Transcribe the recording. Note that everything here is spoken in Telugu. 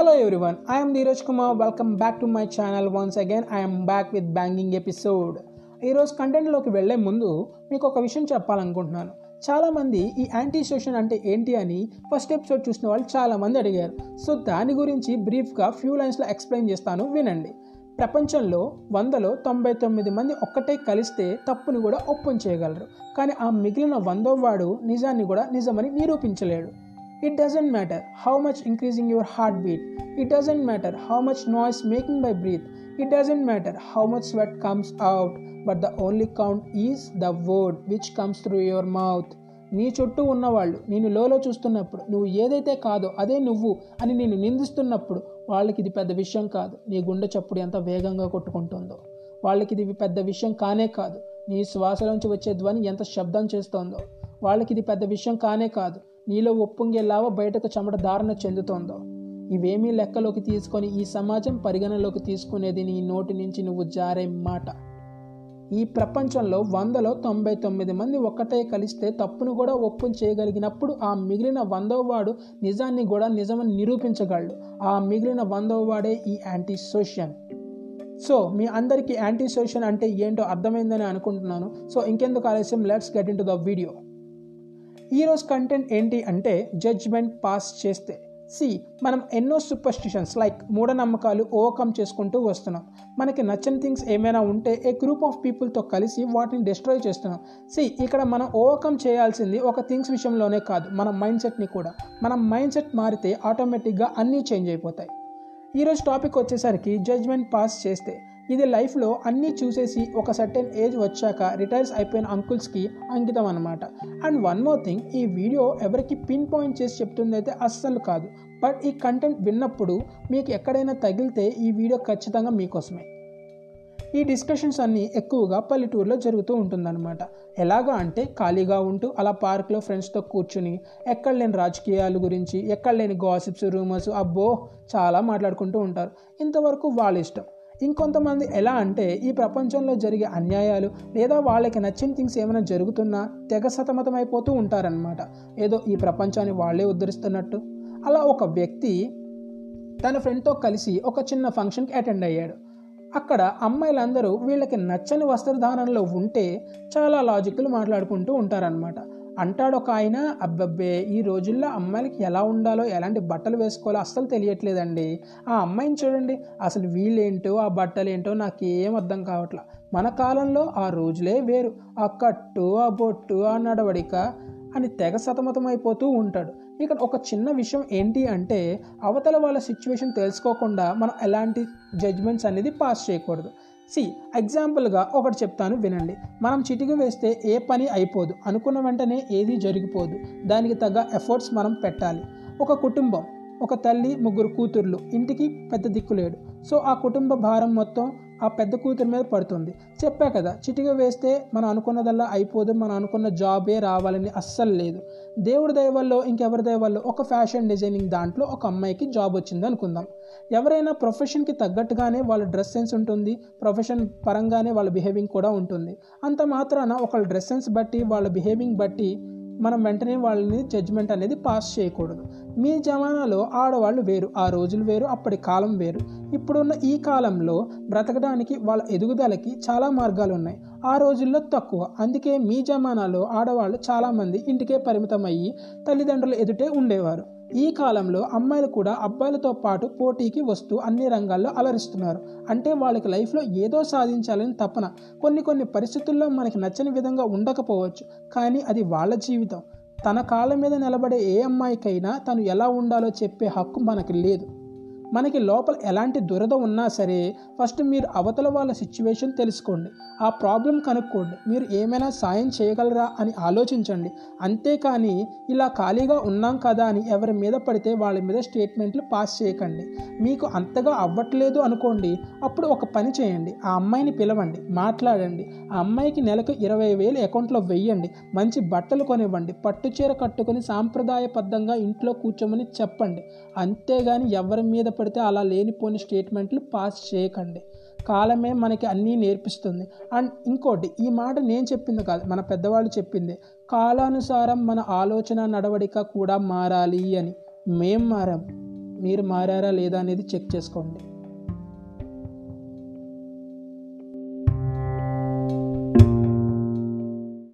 Hello everyone, I am Dheeraj Kumar. Welcome back to my channel once again I back with banging episode ఈరోజు కంటెంట్లోకి వెళ్ళే ముందు మీకు ఒక విషయం చెప్పాలనుకుంటున్నాను. చాలామంది ఈ యాంటీ సోషన్ అంటే ఏంటి అని ఫస్ట్ ఎపిసోడ్ చూసిన వాళ్ళు చాలామంది అడిగారు. సో దాని గురించి బ్రీఫ్గా ఫ్యూ లైన్స్లో ఎక్స్ప్లెయిన్ చేస్తాను వినండి. ప్రపంచంలో వందలో తొంభై తొమ్మిది మంది ఒక్కటే కలిస్తే తప్పుని కూడా ఒప్పం చేయగలరు కానీ ఆ మిగిలిన వందో వాడు నిజాన్ని కూడా నిజమని నిరూపించలేడు. It It matter how much increasing your heartbeat it doesn't matter how much noise making by breath it doesn't matter how much sweat comes out but the only count is the word which comes through your mouth నీ చుట్టూ ఉన్నవాళ్ళు నేను లోలో చూస్తున్నప్పుడు నువ్వు ఏదైతే కాదో అదే నువ్వు అని నేను నిందిస్తున్నప్పుడు వాళ్ళకి ఇది పెద్ద విషయం కాదు నీ గుండె చప్పుడు ఎంత వేగంగా కొట్టుకుంటుందో వాళ్ళకి ఇది పెద్ద విషయం కానే కాదు నీ శ్వాసలోంచి వచ్చే ధ్వని ఎంత శబ్దం చేస్తోందో వాళ్ళకి ఇది పెద్ద విషయం కానే కాదు నీలో ఒప్పొంగేలావ బయటకు చెమట ధారణ చెందుతోందో. ఇవేమీ లెక్కలోకి తీసుకొని ఈ సమాజం పరిగణలోకి తీసుకునేది నీ నోటి నుంచి నువ్వు జారే మాట. ఈ ప్రపంచంలో వందలో తొంభై తొమ్మిది మంది ఒక్కటే కలిస్తే తప్పును కూడా ఒప్పుని చేయగలిగినప్పుడు ఆ మిగిలిన వందోవాడు నిజాన్ని కూడా నిజమని నిరూపించగలడు. ఆ మిగిలిన వందోవాడే ఈ యాంటీ సోషియన్ సో మీ అందరికీ యాంటీ సోషియన్ అంటే ఏంటో అర్థమైందని అనుకుంటున్నాను. సో ఇంకెందుకు ఆలస్యం? Let's get in to the video ఈరోజు కంటెంట్ ఏంటి అంటే జడ్జ్మెంట్ పాస్ చేస్తే. సి మనం ఎన్నో సూపర్స్టిషన్స్ లైక్ మూఢనమ్మకాలు ఓవర్కమ్ చేసుకుంటూ వస్తున్నాం. మనకి నచ్చని థింగ్స్ ఏమైనా ఉంటే ఏ గ్రూప్ ఆఫ్ పీపుల్తో కలిసి వాటిని డిస్ట్రాయ్ చేస్తున్నాం. సి ఇక్కడ మనం ఓవర్కమ్ చేయాల్సింది ఒక థింగ్స్ విషయంలోనే కాదు మన మైండ్ సెట్ని కూడా. మన మైండ్ సెట్ మారితే ఆటోమేటిక్గా అన్నీ చేంజ్ అయిపోతాయి. ఈరోజు టాపిక్ వచ్చేసరికి జడ్జ్మెంట్ పాస్ చేస్తే. ఇది లైఫ్లో అన్నీ చూసేసి ఒక సర్టెన్ ఏజ్ వచ్చాక రిటైర్స్ అయిపోయిన అంకుల్స్కి అంకితం అనమాట అండ్ వన్ మోర్ థింగ్ ఈ వీడియో ఎవరికి పిన్ పాయింట్ చేసి చెప్తుంది అయితే అస్సలు కాదు. బట్ ఈ కంటెంట్ విన్నప్పుడు మీకు ఎక్కడైనా తగిలితే ఈ వీడియో ఖచ్చితంగా మీకోసమే. ఈ డిస్కషన్స్ అన్నీ ఎక్కువగా పల్లెటూరులో జరుగుతూ ఉంటుందన్నమాట. ఎలాగా అంటే ఖాళీగా ఉంటూ అలా పార్క్లో ఫ్రెండ్స్తో కూర్చుని ఎక్కడ లేని రాజకీయాల గురించి ఎక్కడ లేని గాసిప్స్ రూమర్స్ అబ్బో చాలా మాట్లాడుకుంటూ ఉంటారు. ఇంతవరకు వాళ్ళ ఇష్టం. ఇంకొంతమంది ఎలా అంటే ఈ ప్రపంచంలో జరిగే అన్యాయాలు లేదా వాళ్ళకి నచ్చిన థింగ్స్ ఏమైనా జరుగుతున్నా తెగ సతమతమైపోతూ ఉంటారనమాట ఏదో ఈ ప్రపంచాన్ని వాళ్ళే ఉద్ధరిస్తున్నట్టు. అలా ఒక వ్యక్తి తన ఫ్రెండ్తో కలిసి ఒక చిన్న ఫంక్షన్కి అటెండ్ అయ్యాడు. అక్కడ అమ్మాయిలందరూ వీళ్ళకి నచ్చని వస్త్రధారణలో ఉంటే చాలా లాజిక్లు మాట్లాడుకుంటూ ఉంటారనమాట అంటాడు ఒక ఆయన అబ్బబ్బే ఈ రోజుల్లో అమ్మాయిలకి ఎలా ఉండాలో ఎలాంటి బట్టలు వేసుకోవాలో అస్సలు తెలియట్లేదండి. ఆ అమ్మాయిని చూడండి అసలు వీళ్ళేంటో ఆ బట్టలు ఏంటో నాకు ఏం అర్థం కావట్లా. మన కాలంలో ఆ రోజులే వేరు. ఆ కట్టు ఆ బొట్టు ఆ నడవడిక అని తెగ సతమతమైపోతూ ఉంటాడు. ఇక్కడ ఒక చిన్న విషయం ఏంటి అంటే అవతల వాళ్ళ సిచ్యువేషన్ తెలుసుకోకుండా మనం ఎలాంటి జడ్జ్మెంట్స్ అనేది పాస్ చేయకూడదు. సి ఎగ్జాంపుల్గా ఒకటి చెప్తాను వినండి. మనం చిటికి వేస్తే ఏ పని అయిపోదు. అనుకున్న వెంటనే ఏది జరిగిపోదు. దానికి తగ్గ ఎఫర్ట్స్ మనం పెట్టాలి. ఒక కుటుంబం ఒక తల్లి ముగ్గురు కూతుర్లు ఇంటికి పెద్ద దిక్కులేడు సో ఆ కుటుంబ భారం మొత్తం ఆ పెద్ద కూతురు మీద పడుతుంది. చెప్పా కదా చిటిక వేస్తే మనం అనుకున్నదల్లా అయిపోదు మనం అనుకున్న జాబే రావాలని అస్సలు లేదు. దేవుడి దయవల్లో ఇంకెవరి దయవల్లో ఒక ఫ్యాషన్ డిజైనింగ్ దాంట్లో ఒక అమ్మాయికి జాబ్ వచ్చింది అనుకుందాం. ఎవరైనా ప్రొఫెషన్కి తగ్గట్టుగానే వాళ్ళ డ్రెస్ సెన్స్ ఉంటుంది ప్రొఫెషన్ పరంగానే వాళ్ళ బిహేవింగ్ కూడా ఉంటుంది. అంత మాత్రాన ఒకళ్ళ డ్రెస్ సెన్స్ బట్టి వాళ్ళ బిహేవింగ్ బట్టి మనం వెంటనే వాళ్ళని జడ్జ్మెంట్ అనేది పాస్ చేయకూడదు. మీ జమానాలో ఆడవాళ్ళు వేరు ఆ రోజులు వేరు అప్పటి కాలం వేరు. ఇప్పుడున్న ఈ కాలంలో బ్రతకడానికి వాళ్ళ ఎదుగుదలకి చాలా మార్గాలు ఉన్నాయి. ఆ రోజుల్లో తక్కువ. అందుకే మీ జమానాలో ఆడవాళ్ళు చాలామంది ఇంటికే పరిమితం అయ్యి తల్లిదండ్రుల ఎదుటే ఉండేవారు. ఈ కాలంలో అమ్మాయిలు కూడా అబ్బాయిలతో పాటు పోటీకి వస్తూ అన్ని రంగాల్లో అలరిస్తున్నారు. అంటే వాళ్ళకి లైఫ్లో ఏదో సాధించాలని తపన. కొన్ని కొన్ని పరిస్థితుల్లో మనకి నచ్చని విధంగా ఉండకపోవచ్చు. కానీ అది వాళ్ళ జీవితం. తన కాళ్ళ మీద నిలబడే ఏ అమ్మాయికైనా తను ఎలా ఉండాలో చెప్పే హక్కు మనకి లేదు. మనకి లోపల ఎలాంటి దురద ఉన్నా సరే ఫస్ట్ మీరు అవతల వాళ్ళ సిచ్యువేషన్ తెలుసుకోండి. ఆ ప్రాబ్లం కనుక్కోండి. మీరు ఏమైనా సాయం చేయగలరా అని ఆలోచించండి. అంతేకాని ఇలా ఖాళీగా ఉన్నాం కదా అని ఎవరి మీద పడితే వాళ్ళ మీద స్టేట్మెంట్లు పాస్ చేయకండి. మీకు అంతగా అవ్వట్లేదు అనుకోండి అప్పుడు ఒక పని చేయండి. ఆ అమ్మాయిని పిలవండి మాట్లాడండి. ఆ అమ్మాయికి నెలకు ఇరవై వేలు అకౌంట్లో వెయ్యండి. మంచి బట్టలు కొనివ్వండి. పట్టుచీర కట్టుకొని సాంప్రదాయబద్ధంగా ఇంట్లో కూర్చోమని చెప్పండి. అంతేగాని ఎవరి మీద పడితే అలా లేనిపోని స్టేట్మెంట్లు పాస్ చేయకండి. కాలమే మనకి అన్నీ నేర్పిస్తుంది. అండ్ ఇంకోటి ఈ మాట నేను చెప్పింది కాదు మన పెద్దవాళ్ళు చెప్పింది కాలానుసారం మన ఆలోచన నడవడిక కూడా మారాలి అని. మేం మారాం. మీరు మారారా లేదా అనేది చెక్ చేసుకోండి.